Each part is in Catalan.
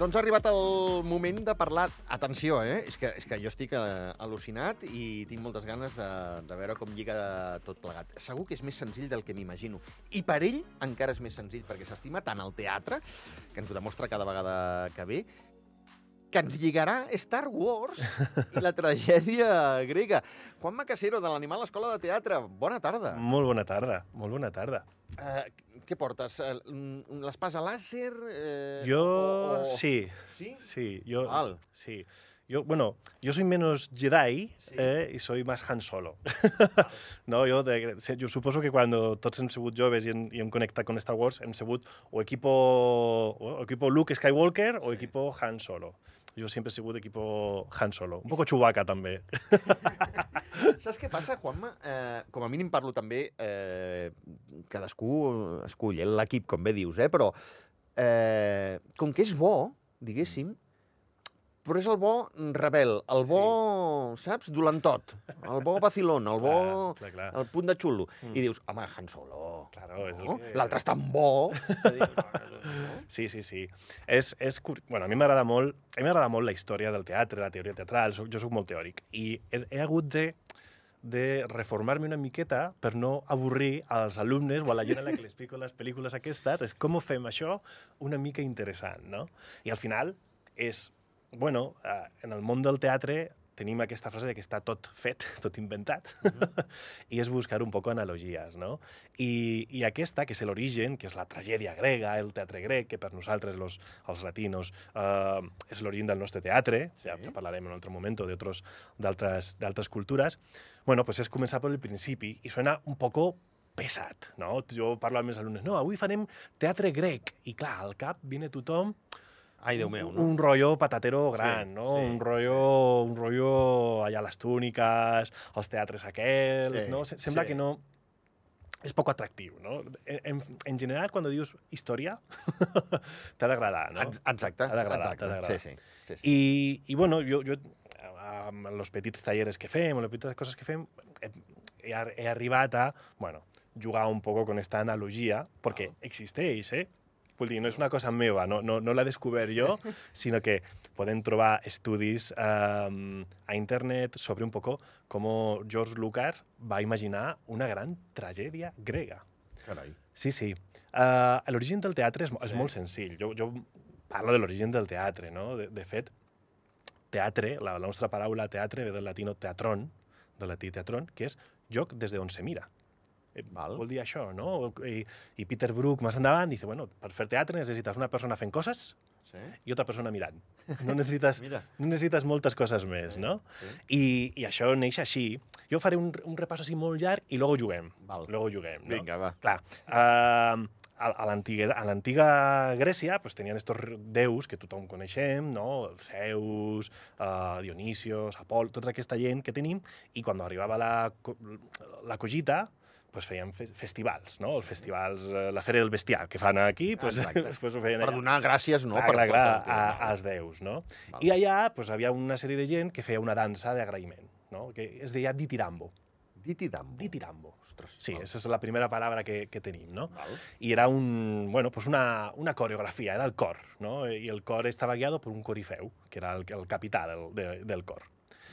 Doncs ha arribat el moment de parlar... Atenció, eh? És que, és que jo estic eh, al·lucinat i tinc moltes ganes de, de veure com lliga tot plegat. Segur que és més senzill del que m'imagino. I per ell encara és més senzill, perquè s'estima tant el teatre, que ens ho demostra cada vegada que ve, que ens lligarà Star Wars i la tragèdia grega. Juan Macasero, de l'Animal Escola de Teatre, bona tarda. Molt bona tarda, molt bona tarda. Uh, què portes? Uh, L'espasa làser? Uh, jo, o, sí. Sí? Sí, jo... Val. Sí. Yo, bueno, yo soy menos Jedi sí. eh, y soy más Han Solo. no, jo, de, jo suposo que quan tots hem sigut joves i hem, i hem connectat con Star Wars hem sigut o equipo, o equipo Luke Skywalker o equipo Han Solo. Jo sempre he sigut equipo Han Solo. Un poco Chewbacca, també. Saps què passa, Juanma? Eh, com a mínim parlo també... Eh, cadascú escull l'equip, com bé dius, eh? però eh, com que és bo, diguéssim, però és el bo rebel, el bo, sí. saps, dolentot, el bo vacilón, el bo, clar, clar, clar. el punt de xulo. Mm. I dius, home, Han Solo, claro, és no? que... l'altre és tan bo. Sí, sí, sí. És, és, bueno, a mi m'agrada molt, a mi m'agrada molt la història del teatre, la teoria teatral, soc, jo sóc molt teòric, i he, he hagut de de reformar-me una miqueta per no avorrir als alumnes o a la gent a la que les explico les pel·lícules aquestes, és com ho fem això una mica interessant, no? I al final és, bueno, eh, en el món del teatre tenim aquesta frase de que està tot fet, tot inventat, uh -huh. i és buscar un poc analogies, no? I, I aquesta, que és l'origen, que és la tragèdia grega, el teatre grec, que per nosaltres, los, els latinos, eh, és l'origen del nostre teatre, sí. ja, ja parlarem en un altre moment, d'altres cultures, bueno, pues és començar per el principi, i suena un poco pesat, no? Jo parlo amb els alumnes, no, avui farem teatre grec, i clar, al cap viene tothom Ai, Déu meu, no? Un rotllo patatero gran, Sí, no? sí. Un rotllo, un rotllo allà les túniques, els teatres aquells, Sí, no? Se- Sembla sí. que no... És poc atractiu, no? En, en general, quan dius història, t'ha d'agradar, no? Ex- Exacte, T'ha d'agradar, exacte. t'ha d'agradar. Sí, sí, sí, sí. I, I, bueno, jo, jo amb els petits talleres que fem, amb les petites coses que fem, he, he, ar- he arribat a, bueno, jugar un poco con esta analogia, perquè existeix, eh? Vull dir, no és una cosa meva, no, no, no l'he descobert jo, sinó que podem trobar estudis eh, a internet sobre un poco com George Lucas va imaginar una gran tragèdia grega. Carai. Sí, sí. Uh, l'origen del teatre és, és Sí. molt senzill. Jo, jo parlo de l'origen del teatre, no? De, de fet, teatre, la, la nostra paraula teatre ve del latino teatron, del latí teatron, que és joc des d'on se mira. Eh, Val. Vol dir això, no? I, I Peter Brook, més endavant, dice, bueno, per fer teatre necessites una persona fent coses Sí? i otra persona mirant. No necessites, no necessites moltes coses més, no? Sí. I, I això neix així. Jo faré un, un repàs així molt llarg i luego juguem. Val. Luego juguem, no? Vinga, va. Clar, uh, a, a l'antiga Grècia pues, tenien estos déus que tothom coneixem, no? Zeus, uh, Dionisios, Apol, tota aquesta gent que tenim, i quan arribava la, la collita, pues feien fe festivals, no? Els festivals, eh, la Fera del Bestiar, que fan aquí, pues, Exacte. després ho feien Per allà. donar gràcies, no? clar, per clar, clar, a, als déus, no? Val. I allà pues, havia una sèrie de gent que feia una dansa d'agraïment, no? que es deia ditirambo. Ditirambo. Ditirambo. Ostres. Sí, val. esa és la primera paraula que, que tenim, no? Val. Y era un, bueno, pues una, una coreografía, era el cor, ¿no? Y el cor estava guiado por un corifeu, que era el, el capità del, de, del cor.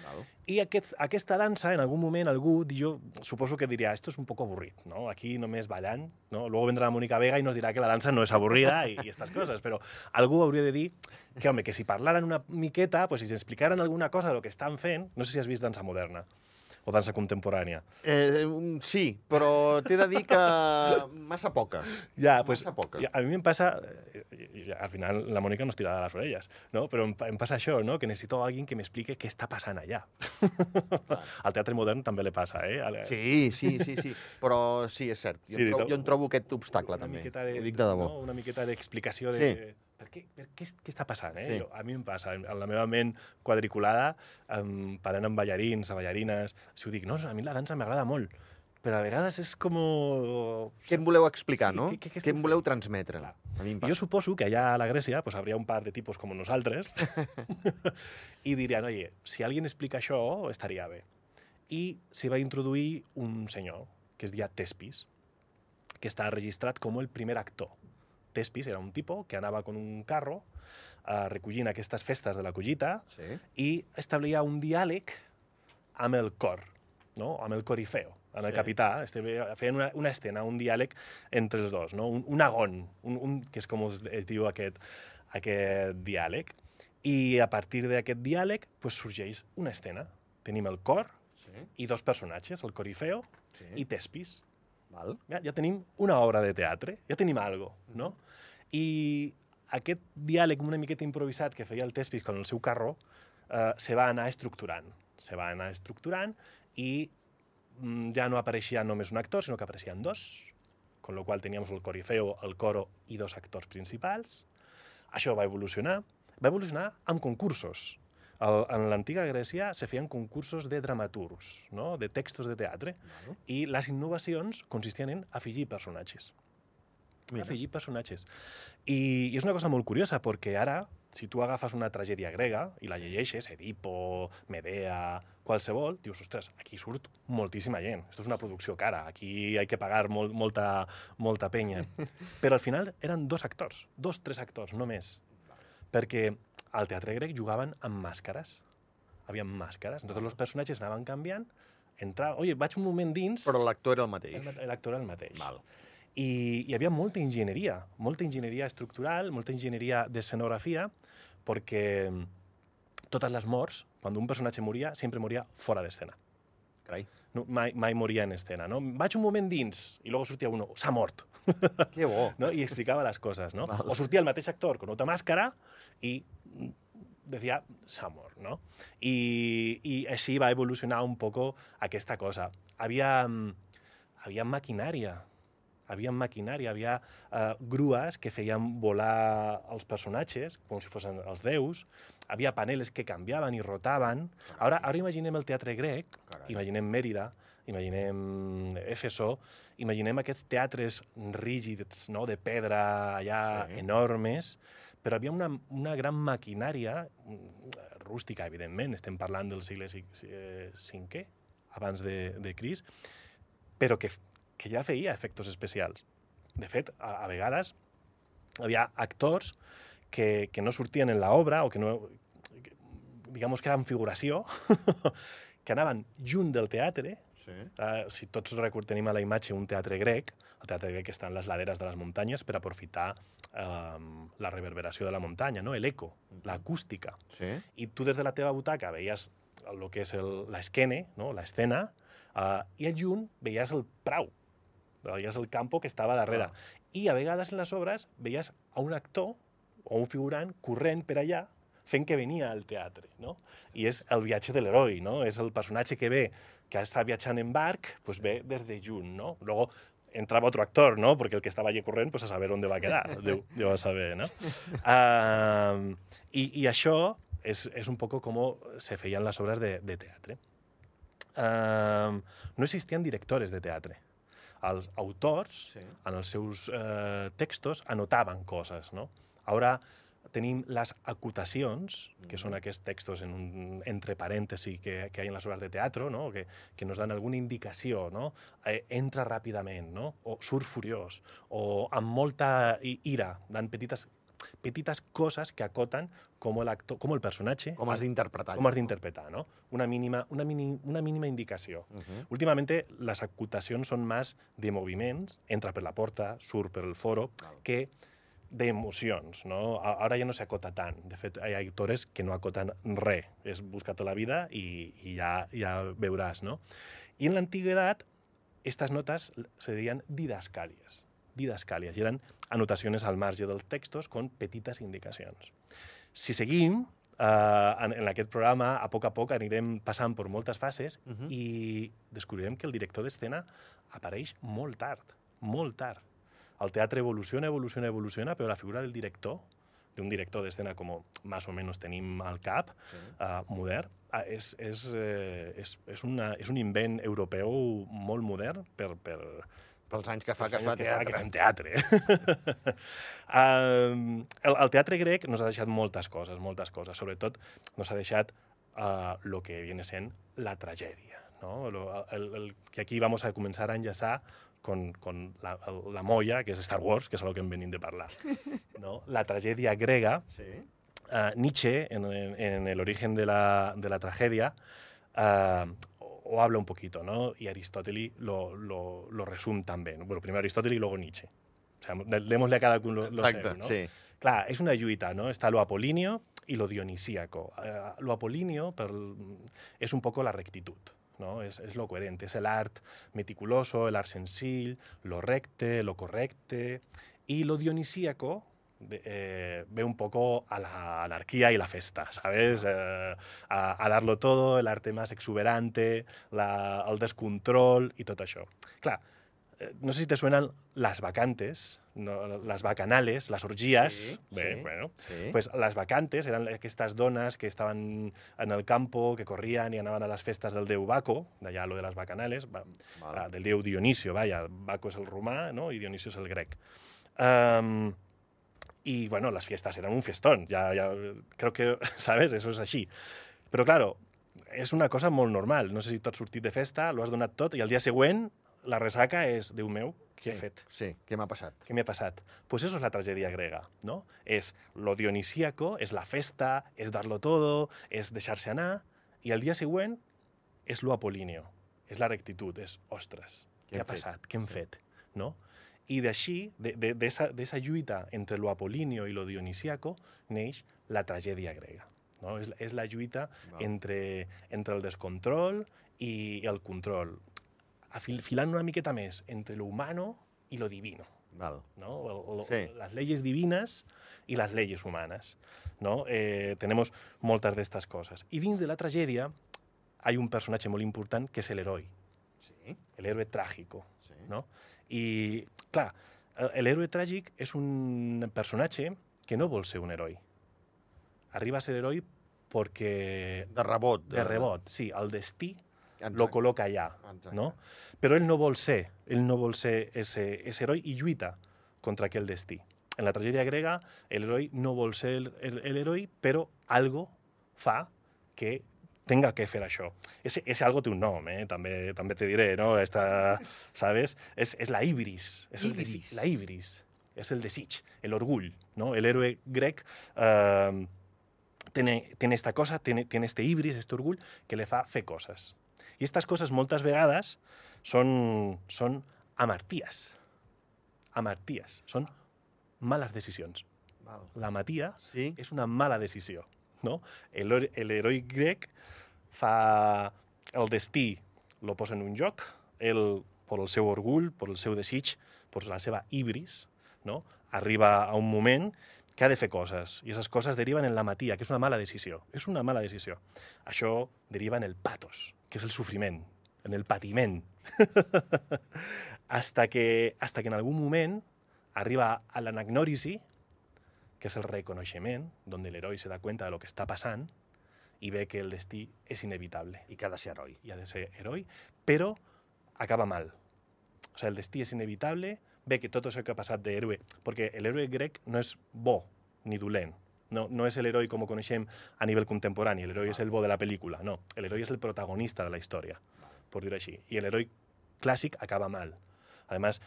Val. I aquest, aquesta dansa, en algun moment, algú, jo suposo que diria, esto es un poco aburrit, ¿no? Aquí només ballant, ¿no? Luego vendrá Mónica Vega y nos dirá que la dansa no es aburrida y, y estas cosas, però algú hauria de dir que, home, que si parlaren una miqueta, pues si ens explicaran alguna cosa de lo que estan fent, no sé si has vist dansa moderna o dansa contemporània. Eh, um, sí, però t'he de dir que massa poca. Ja, pues, Massa poca. ja, a mi em passa, eh, i al final la Mònica nos tirarà de les orelles, no? però em, em passa això, no? que necessito alguien que m'explique què està passant allà. Al teatre modern també le passa, eh? Al- Sí, sí, sí, sí. Però sí, és cert. Jo, Sí, em, trobo, no? jo em trobo aquest obstacle, una també. de, Ho dic de debò. No? Una miqueta d'explicació de... Sí. Per què, per què, què està passant? Eh? Sí. Jo, a mi em passa, en la meva ment quadriculada, um, parlant amb ballarins, a ballarines, si ho dic, no, a mi la dansa m'agrada molt, però a vegades és com... Què em voleu explicar, Sí, no? què- què- què em voleu transmetre? Clar. A mi em Jo suposo que allà a la Grècia pues, habría un par de tipos como nosaltres i dirien, oye, si alguien explica això, estaria bé. I s'hi va introduir un senyor que es deia Tespis, que està registrat com el primer actor Tespis era un tipo que anava con un carro uh, recollint aquestes festes de la collita Sí. i establia un diàleg amb el cor, no? amb el corifeo, amb el Sí. capità. Este, feien una, una escena, un diàleg entre els dos, no? un, un agon, un, un, que és com es, es diu aquest, aquest diàleg. I a partir d'aquest diàleg pues, sorgeix una escena. Tenim el cor Sí. i dos personatges, el corifeo sí. i Tespis. Val. Ja, ja tenim una obra de teatre, ja tenim algo, no? I aquest diàleg una miqueta improvisat que feia el Tespis con el seu carro eh, se va anar estructurant. Se va anar estructurant i mm, ja no apareixia només un actor, sinó que apareixien dos, con lo qual teníem el corifeo, el coro i dos actors principals. Això va evolucionar. Va evolucionar amb concursos. El, en l'antiga Grècia se feien concursos de dramaturgs, no? de textos de teatre, Val. i les innovacions consistien en afegir personatges. Mira. Afegir personatges. I, I és una cosa molt curiosa, perquè ara, si tu agafes una tragèdia grega i la llegeixes, Edipo, Medea, qualsevol, dius, ostres, aquí surt moltíssima gent. Esto és una producció cara, aquí hay que pagar molt, molta, molta penya. Però al final eren dos actors, dos, tres actors, no més. Perquè al teatre grec jugaven amb màscares. Havia màscares. Entonces els personatges anaven canviant, entrava... Oye, vaig un moment dins... Però l'actor era el mateix. L'actor era el mateix. Val. I hi havia molta enginyeria, molta enginyeria estructural, molta enginyeria d'escenografia, perquè totes les morts, quan un personatge moria, sempre moria fora d'escena. Carai. No, mai, mai moria en escena, no? Vaig un moment dins, i luego sortia uno, s'ha mort, Que bo. no? I explicava les coses, no? Val. O sortia el mateix actor con otra màscara i decía, s'ha mort, no? I, I així va evolucionar un poco aquesta cosa. Havia, havia maquinària, havia maquinària, havia uh, grues que feien volar els personatges, com si fossin els déus, havia paneles que canviaven i rotaven. Ara, ara imaginem el teatre grec. Imaginem Mèrida, imaginem Éfeso, imaginem aquests teatres rígids, no?, de pedra allà Sí. enormes, però havia una, una gran maquinària mm, rústica, evidentment, estem parlant del segle V, eh, abans de, de Cris, però que, que ja feia efectes especials. De fet, a, a vegades havia actors que, que no sortien en l'obra o que no... Que, digamos que eren figuració, que anaven junt del teatre, Sí. Uh, si tots tenim a la imatge un teatre grec, el teatre grec està en les laderes de les muntanyes per aprofitar um, la reverberació de la muntanya, no? l'eco, l'acústica. Sí. I tu des de la teva butaca veies el que és l'esquene, no? l'escena, uh, i al junt veies el prau, veies el campo que estava darrere. Ah. I a vegades en les obres veies a un actor o un figurant corrent per allà fent que venia al teatre, no? I és el viatge de l'heroi, no? És el personatge que ve, que està viatjant en barc, pues ve des de junt, no? Luego entrava otro actor, ¿no? Porque el que estaba allí corrent, pues a saber dónde va quedar, Déu, Déu a saber, ¿no? Uh, i, I això és, és un poco com se feien les obres de, de teatre. Uh, no existien directores de teatre. Els autors, Sí. en els seus eh, textos, anotaven coses, no? Ara tenim les acotacions, que són aquests textos en un, entre parèntesi que, que hi ha en les obres de teatre, no? que, que nos dan alguna indicació, no? Eh, entra ràpidament, no? o surt furiós, o amb molta ira, dan petites, petites coses que acoten com l'actor, com el personatge Com has d'interpretar. com has d'interpretar, no? Una mínima, una, mini, una mínima indicació. Uh -huh. Últimamente, les acotacions són més de moviments, entra per la porta, surt per el foro, Val. que d'emocions, no? A- Ara ja no s'acota tant. De fet, hi ha actores que no acoten res. És buscar-te la vida i, i ja, ja veuràs, no? I en l'antiguitat, estas notas se deien didascàlies. Didascàlies. I eren anotacions al marge dels textos con petites indicacions. Si seguim, eh, en, en aquest programa, a poc a poc anirem passant per moltes fases Uh -huh. i descobrirem que el director d'escena apareix molt tard, molt tard. El teatre evoluciona, evoluciona, evoluciona, però la figura del director, d'un director d'escena com més o menys tenim al cap, Sí. uh, modern, uh, és, és, eh, és, és, una, és un invent europeu molt modern per, per, Pels anys que fa que fa anys teatre. que fem teatre. um, el, el teatre grec nos ha deixat moltes coses, moltes coses. Sobretot nos ha deixat uh, lo que viene sent la tragèdia. ¿no? Lo, el, el, que aquí vamos a començar a enllaçar con, con la, la molla, que és Star Wars, que és el que hem venit de parlar. No? La tragèdia grega, Sí. uh, Nietzsche, en, en- en el origen de la, de la tragedia, uh, o habla un poquito, ¿no? Y Aristóteles lo, lo, lo resume también. Bueno, primero Aristóteles y luego Nietzsche. O sea, démosle a cada uno lo, Exacte, seu, ¿no? sí. Clar, és una lluita, no? Està lo apolíneo y lo dionisíaco. Eh, lo apolíneo per, és un poco la rectitud, no? És, és lo coherente, és l'art meticuloso, l'art senzill, lo recte, lo correcte, y lo dionisíaco de- eh, ve un poco a la anarquía y la festa, ¿sabes? Eh, a, a darlo todo, el arte más exuberante, la, el descontrol i tot això. Clar, no sé si te suenan las vacantes, no, las bacanales, las orgías. Sí, Bé, sí. bueno, Sí. pues las vacantes eran aquestes dones que estaven en el campo, que corrien i anaven a les festes del déu Baco, d'allà lo de les bacanales, va, Vale. ah, del déu Dionisio, vaya, Baco és el romà no? i Dionisio és el grec. Um, y bueno, las fiestas eran un fiestón, ya, ya creo que, ¿sabes? Eso es així. Però claro, és una cosa molt normal. No sé si tu has sortit de festa, lo has donat tot i al dia següent la ressaca és, Déu meu, què he sí. fet? Sí, què m'ha passat? ¿Qué me ha pasado? Pues eso es la tragedia grega, ¿no? Es lo dionisíaco, es la festa, es darlo todo, es deixar-se anar, i el dia següent és lo apolíneo, és la rectitud, és, ostres, Què què, ha passat? fet? Què hem fet? No? I d'així, d'esa lluita entre lo apolíneo i lo dionisíaco, neix la tragèdia grega. No? És, és la lluita Val. entre, entre el descontrol i el control, afil, filant una miqueta més entre lo humano i lo divino. Val. ¿no? O- o- Sí. Las leyes divinas y las leyes humanas. ¿no? Eh, tenemos moltes d'estes coses. I dins de la tragèdia hay un personatge molt important que és l'heroi, Sí, el héroe trágico. sí. No? I, clar, el- l'héroe tràgic és un personatge que no vol ser un heroi. Arriba a ser heroi perquè... De rebot. De rebot, sí, el destí Exacte. lo col·loca allà, Exacte. no? Però ell no vol ser, ell no vol ser ese, ese heroi i lluita contra aquell destí. En la tragèdia grega, el heroi no vol ser el, el, el heroi, però algo fa que tenga que fer això. Ese, ese algo té un nom, eh? també, també te diré, no? Esta, ¿sabes? És, és la ibris. És el Ibris. desi- la ibris. És el desig, el orgull, no? El héroe grec eh, tiene, tiene esta cosa, tiene, tiene este ibris, este orgull, que le fa fer coses. I estas coses moltes vegades són, són amarties. Amarties. Són males decisions. Val. L'amatia Sí, és una mala decisió. No? El, hero- el heroi grec fa el destí, lo posa en un joc, ell, per el seu orgull, per el seu desig, per la seva ibris, no? arriba a un moment que ha de fer coses, i aquestes coses deriven en l'amatia, que és una mala decisió. És una mala decisió. Això deriva en el patos, que és el sofriment, en el patiment. hasta, que, hasta que en algun moment arriba a l'anagnòrisi, que és el reconeixement, on l'heroi se da cuenta de lo que està passant i ve que el destí és inevitable i que ha de ser heroi. i ha de ser heroi, però acaba mal. O sea, el destí és inevitable, ve que tot això que ha passat d'héroe, perquè l'héroe grec no és bo ni dolent, no, no és l'heroi com ho coneixem a nivell contemporani, l'heroi és el bo de la pel·lícula, no, l'heroi és el protagonista de la història, per dir així, i l'heroi clàssic acaba mal. Además,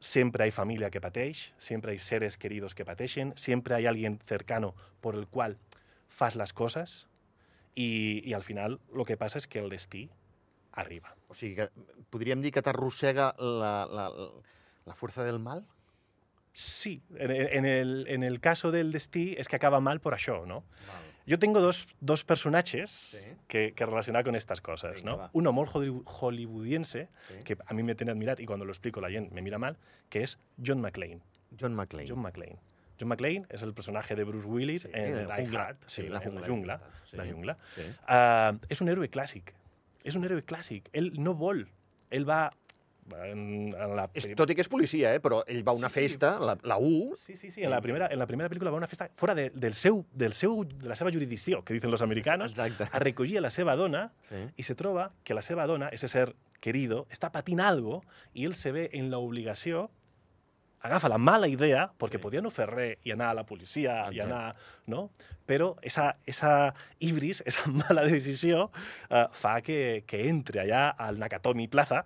siempre hay familia que pateix, siempre hay seres queridos que pateixen, siempre hay alguien cercano por el cual fas las cosas i, i al final el que passa és que el destí arriba. O sigui, que podríem dir que t'arrossega la, la, la força del mal? Sí, en, en, el, en el caso del destí és que acaba mal por això, ¿no? Val. Yo tengo dos, dos personajes Sí. que, que relacionar con estas cosas, Venga, ¿no? va. Uno muy holly- hollywoodiense, Sí. que a mí me tiene admirat y cuando lo explico la gente me mira mal, que es John McClane. John McClane. John McClane. John McClane es el personaje de Bruce Willis Sí, en el Die jungla. Sí, en la en jungla. Sí. La jungla. Ah, és un héroe clàssic. És un héroe clàssic. Ell no vol. Ell va... En, en la És, tot i que és policia, eh? però ell va a una Sí, sí. festa, la, la U, Sí, sí, sí. En la primera, en la primera pel·lícula va a una festa fora de, del seu, del seu, de la seva jurisdicció, que dicen los americanos, Exacte. a recollir a la seva dona Sí. y se troba que la seva dona, ese ser querido, està patint algo i ell se ve en la obligació agafa la mala idea, perquè Sí. podia no fer res i anar a la policia i Exacte. anar... No? Però esa, esa ibris, esa mala decisió, eh, fa que, que entre allà al Nakatomi Plaza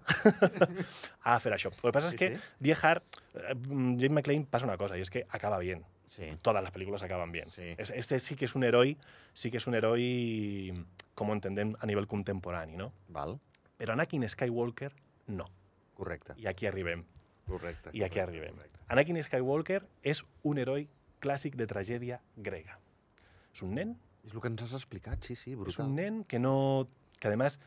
a fer això. El que passa Sí, és que sí. Die Hard, eh, Jane McClane passa una cosa, i és que acaba bien. Sí. Todas las películas acaban bien. Sí. Es- Este sí que es un héroe, sí que es un héroe como entendem a nivell contemporani, no? Val. Però Anakin Skywalker, no. Correcte. I aquí arribem. Correcte. I aquí correcte, arribem. correcte. Anakin Skywalker és un heroi clàssic de tragèdia grega. És un nen, És el que ens has explicat, sí, sí, és brutal. un nen que no... que además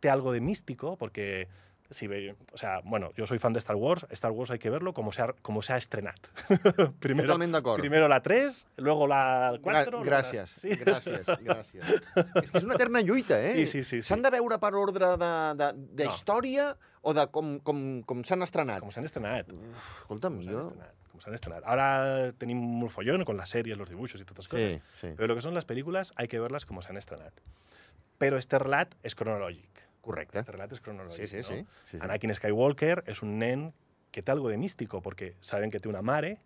té algo de místico, porque si ve, o sea, bueno, yo soy fan de Star Wars, Star Wars hay que verlo como se ha, como se ha estrenat. primero, Totalment d'acord. primero la 3, luego la Gra 4. luego la- gràcies, Sí. gràcies, gràcies. és que és una eterna lluita, eh? Sí, sí, sí, sí. S'han de veure per ordre de, de, de No. història o de com, com, com s'han estrenat? Com s'han estrenat. Escolta'm, Com s'han jo... estrenat. Com s'han estrenat. Ahora tenim molt follón con las series, los dibujos y todas estas cosas. Sí, sí. Pero lo que son las películas hay que verlas como se han estrenat. Però este relat és cronològic. Correcte. Este relat és cronològic, Sí, sí, no? sí. sí, sí. Anakin Skywalker és un nen que té algo de místico, perquè saben que té una mare,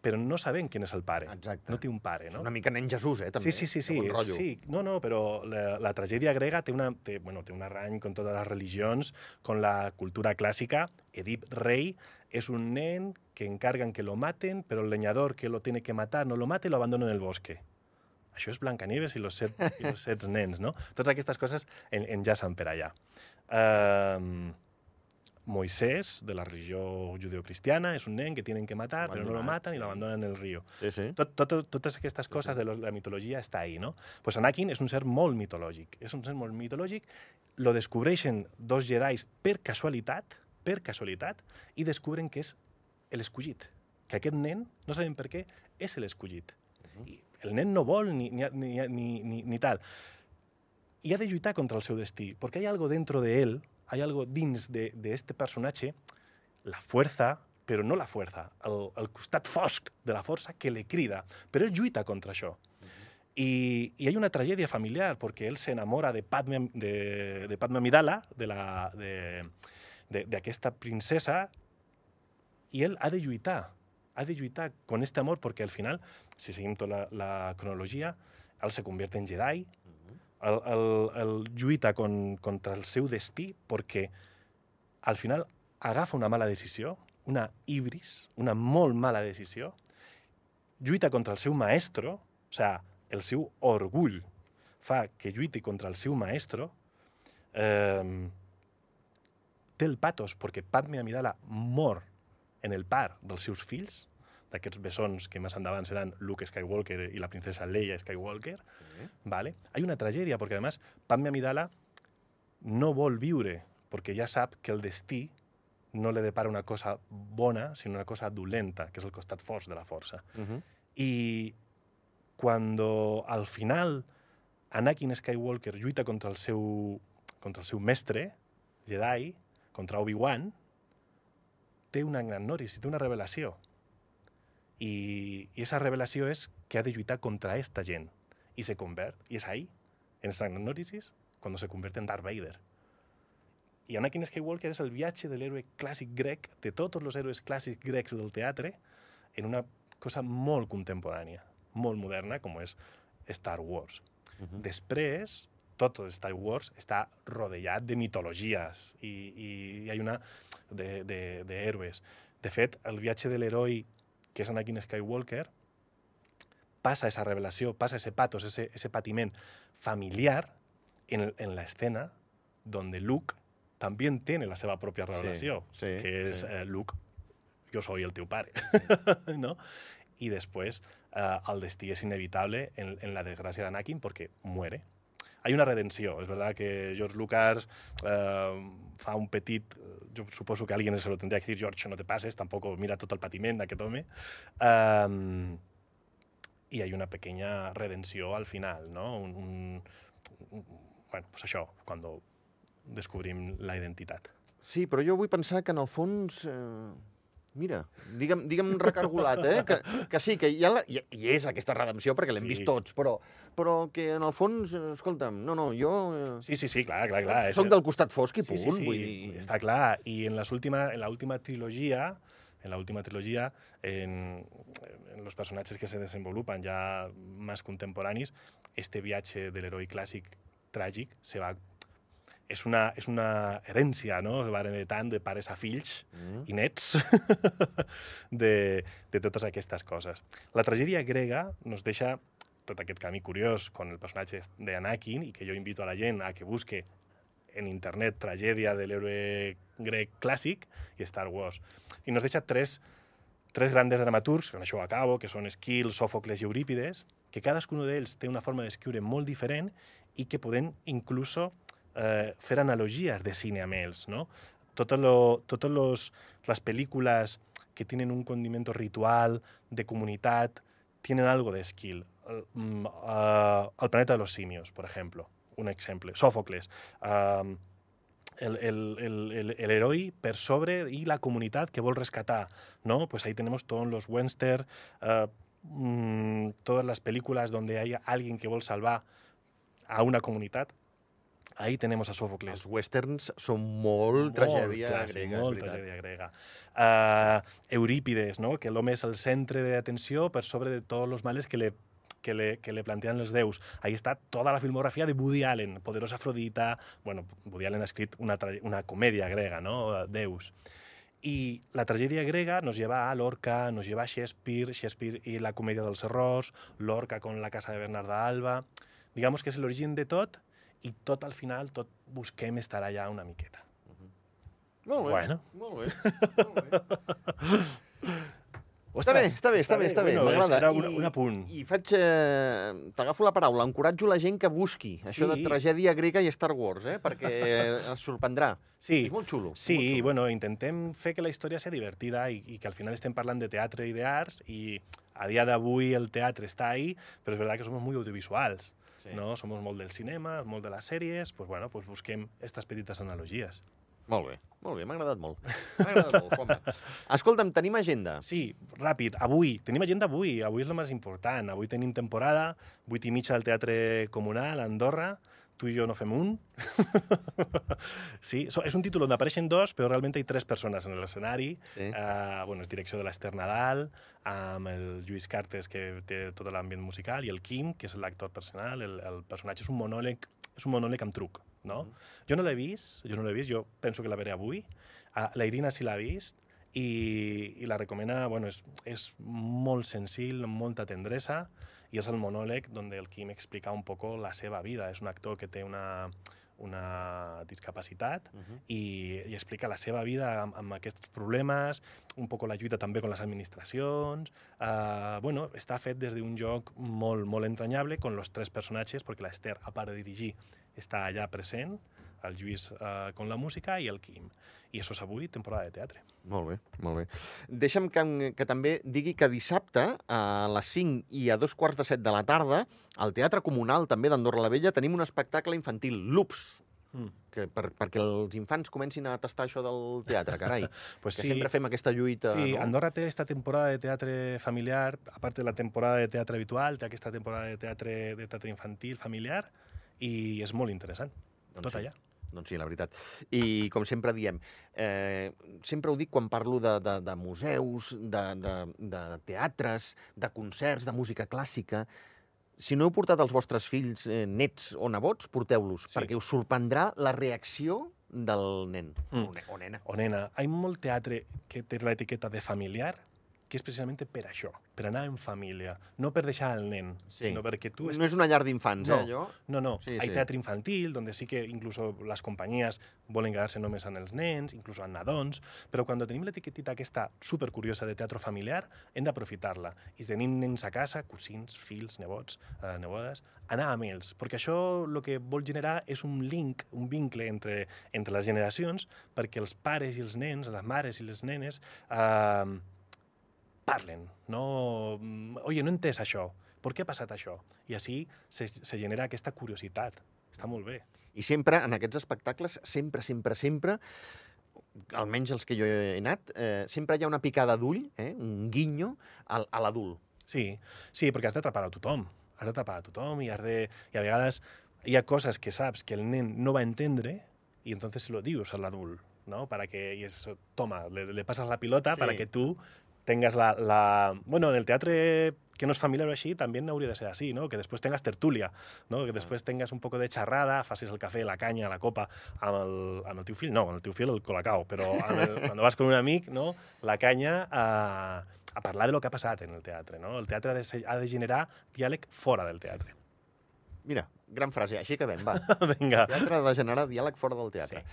però no saben quién és el pare. Exacte. No té un pare, És no? una mica nen Jesús, eh, també. Sí, sí, sí, sí, rotllo. sí. No, no, però la, la tragèdia grega té, una, té, bueno, té un arrany con totes les religions, con la cultura clásica. Edip Rey es un nen que encargan que lo maten, pero el leñador que lo tiene que matar no lo mata y lo abandona en el bosque. Això és Blancanieves i los set, i los set nens, no? Totes aquestes coses en, enllacen per allà. Um, Moisés, de la religió judeocristiana, és un nen que tienen que matar, però no lo matan i sí. lo abandonen en el río. Sí, sí. Tot, tot, totes aquestes coses de la mitologia està ahí, no? Pues Anakin és un ser molt mitològic. És un ser molt mitològic. Lo descobreixen dos jedis per casualitat, per casualitat, i descobren que és l'escollit. Que aquest nen, no sabem per què, és l'escollit. I el nen no vol ni, ni, ni, ni, ni, ni tal. I ha de lluitar contra el seu destí, perquè hi ha algo dentro de él, hay algo dins de, de este personatge, la fuerza, però no la fuerza, el, el costat fosc de la força que le crida, però ell lluita contra això. I, i hi ha una tragèdia familiar, perquè ell s'enamora de Padme, de, de Padme Amidala, de la, de, de, d'aquesta princesa, i ell ha de lluitar, ha de lluitar con este amor, perquè al final, si seguim tota la, la cronologia, ell se convierte en Jedi, el, el, el lluita con, contra el seu destí perquè al final agafa una mala decisió, una ibris, una molt mala decisió, lluita contra el seu maestro, o sea, el seu orgull fa que lluiti contra el seu maestro, eh, té el patos perquè Padme Amidala mor en el par dels seus fills, d'aquests bessons que més endavant seran Luke Skywalker i la princesa Leia Skywalker, sí. ¿vale? Hay una tragedia, porque además Padme Amidala no vol viure, perquè ja sap que el destí no le depara una cosa bona, sinó una cosa dolenta, que és el costat fort de la força. Uh -huh. I cuando al final Anakin Skywalker lluita contra el seu, contra el seu mestre, Jedi, contra Obi-Wan, té una gran noris, té una revelació. I, I esa revelació és que ha de lluitar contra esta gent. I se convert, i és ahí, en noris, cuando se convierte en Darth Vader. I Anakin Skywalker és el viatge de l'héroe clàssic grec, de tots els héroes clàssics grecs del teatre, en una cosa molt contemporània, molt moderna, com és Star Wars. Uh -huh. Després, tot Star Wars està rodeat de mitologies i, i hi ha una de, de, de héroes. De fet, el viatge de l'heroi, que és Anakin Skywalker, passa esa revelació, passa ese patos, ese, ese patiment familiar en, en la escena donde Luke también tiene la seva pròpia revelació, sí, que és sí. eh, Luke, jo soy el teu pare, no? Y después eh, el destí és inevitable en, en la desgràcia d'Anakin perquè muere. Hay una redenció. És verdad que George Lucas eh, fa un petit... Jo suposo que alguien se lo tendría que decir, George, no te pases, tampoco mira tot el patiment d'aquest home. Um, I hi ha una pequeña redenció al final, no? Un, un, un, bueno, pues això, quan descobrim la identitat. Sí, però jo vull pensar que en el fons... Eh... Mira, digue'm, digue'm recargolat, eh? Que, que sí, que hi, ha la, hi, hi és aquesta redempció perquè l'hem Sí. vist tots, però, però que en el fons, eh, escolta'm, no, no, jo eh, Sí, sí, sí, clar, clar, clar. soc del costat fosc i Sí, punt, sí, sí, vull dir... està clar. I en, les última, en la última trilogia en la última trilogía, en, en los personajes que se desenvolupan ya más contemporáneos, este viaje del héroe clàssic tràgic se va és una, és una herència, no? Es va heretant de pares a fills Mm. i nets de, de totes aquestes coses. La tragèdia grega nos deixa tot aquest camí curiós con el personatge d'Anakin i que jo invito a la gent a que busque en internet tragèdia de l'héroe grec clàssic i Star Wars. I nos deixa tres, tres grandes dramaturgs, con això acabo, que són Esquil, Sòfocles i Eurípides, que cadascun d'ells té una forma d'escriure molt diferent i que poden incluso eh, fer analogies de cine amb ells, no? Totes lo, los, les pel·lícules que tenen un condimento ritual, de comunitat, tienen algo de skill. Uh, el planeta de los simios, por ejemplo, un exemple. Sófocles. Um, el, el, el, el, el heroi per sobre i la comunitat que vol rescatar, ¿no? Pues ahí tenemos todos los western, uh, mm, todas las películas donde hay alguien que vol salvar a una comunitat. Ahí tenemos a Sófocles. Els westerns són molt, tragèdia clàssic, grega, molt és veritat. tragèdia grega. Uh, Eurípides, no? que l'home és el centre d'atenció per sobre de tots els males que le, que le, que le plantean els déus. Ahí està tota la filmografia de Woody Allen, Poderosa Afrodita... Bueno, Woody Allen ha escrit una, una comèdia grega, no? Déus. Y la tragedia grega nos lleva a Lorca, nos lleva a Shakespeare, Shakespeare y la comedia dels errors, Lorca con la casa de Bernarda Alba... Digamos que és l'origen de tot i tot al final, tot busquem estar allà una miqueta. Molt bé, Bueno. molt bé. Molt bé. Bé, està bé, està bé, està bé, bueno, m'agrada. Era un, I- un apunt. I faig... Eh, T'agafo la paraula, encoratjo la gent que busqui això de Sí. tragèdia grega i Star Wars, eh? perquè es sorprendrà. Sí, És molt xulo. és molt Sí, xulo. bueno, intentem fer que la història sigui divertida i, i que al final estem parlant de teatre i d'arts i a dia d'avui el teatre està ahí, però és veritat que som molt audiovisuals, Sí. no? Som molt del cinema, molt de les sèries, pues bueno, pues busquem aquestes petites analogies. Molt bé, molt bé, m'ha agradat molt. M'ha agradat molt, Juanma. Escolta'm, tenim agenda. Sí, ràpid, avui, tenim agenda avui, avui és el més important, avui tenim temporada, 8 i mitja al Teatre Comunal, a Andorra, tu i jo no fem un. sí, so, és un títol on apareixen dos, però realment hi ha tres persones en l'escenari. Sí. Uh, bueno, és direcció de l'Ester Nadal, amb el Lluís Cartes, que té tot l'ambient musical, i el Quim, que és l'actor personal. El, el personatge és un monòleg, és un monòleg amb truc, no? Mhm. Jo no l'he vist, jo no l'he vist, jo penso que la veré avui. La Irina sí l'ha vist, i, i la recomana, bueno, és, és molt senzill, molta tendresa, i és el monòleg on el Quim explica un poco la seva vida. És un actor que té una, una discapacitat Uh -huh. i, i explica la seva vida amb, amb aquests problemes, un poc la lluita també amb les administracions. Uh, bueno, està fet des d'un joc molt, molt entranyable con los tres personatges, perquè l'Ester, a part de dirigir, està allà present, el Lluís uh, con la música i el Quim. I això és avui, temporada de teatre. Molt bé, molt bé. Deixa'm que, que també digui que dissabte a les 5 i a dos quarts de set de la tarda al Teatre Comunal també d'Andorra la Vella tenim un espectacle infantil, Loops, Mm. que per, perquè els infants comencin a tastar això del teatre, carai. Pues que sí, sempre fem aquesta lluita, Sí, no? Andorra té esta temporada de teatre familiar, a part de la temporada de teatre habitual, té aquesta temporada de teatre, de teatre infantil familiar i és molt interessant. Doncs tot sí. allà. Doncs sí, la veritat. I com sempre diem, eh, sempre ho dic quan parlo de, de, de museus, de, de, de teatres, de concerts, de música clàssica, si no heu portat els vostres fills, eh, nets o nebots, porteu-los, Sí. perquè us sorprendrà la reacció del nen Mm. o, ne o nena. O nena, hi ha molt teatre que té l'etiqueta de familiar, que és precisament per això, per anar en família, no per deixar el nen, Sí. sinó perquè tu... No és una llar d'infants, No. eh, allò? No, no, Sí, hay sí. teatre infantil, donde sí que incluso les companyies volen quedar-se només amb els nens, inclús amb nadons, però quan tenim l'etiquetita aquesta supercuriosa de teatre familiar, hem d'aprofitar-la. I tenim nens a casa, cosins, fills, nebots, eh, nebodes, anar amb ells, perquè això el que vol generar és un link, un vincle entre, entre les generacions, perquè els pares i els nens, les mares i les nenes, eh, parlen, no... mm, Oye, no he entès això. Per què ha passat això? I així se, se genera aquesta curiositat. Està molt bé. I sempre, en aquests espectacles, sempre, sempre, sempre, almenys els que jo he anat, eh, sempre hi ha una picada d'ull, eh, un guinyo, al, a l'adult. Sí, sí, perquè has d'atrapar a tothom. Has d'atrapar a tothom i has de... I a vegades hi ha coses que saps que el nen no va entendre i entonces lo dius a l'adult. ¿no? Para que, y eso, toma, le, le pasas la pilota Sí. para que tú tengas la, la... Bueno, en el teatro que no és familiar o així, també hauria de ser així, no? Que després tengas tertúlia, no? Que després tengas un poco de xerrada, facis el cafè, la canya, la copa amb el, amb el teu fill, no, amb el teu fill el colacao, però el, quan vas con un amic, no? La canya a, a parlar de lo que ha passat en el teatre, no? El teatre ha de, ser, ha de generar diàleg fora del teatre. Mira, gran frase, així acabem, va. Vinga. Teatre ha de generar diàleg fora del teatre.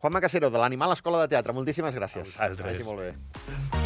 Juanma Casero, de l'Animal Escola de Teatre, moltíssimes gràcies. A vosaltres. Vagi molt bé.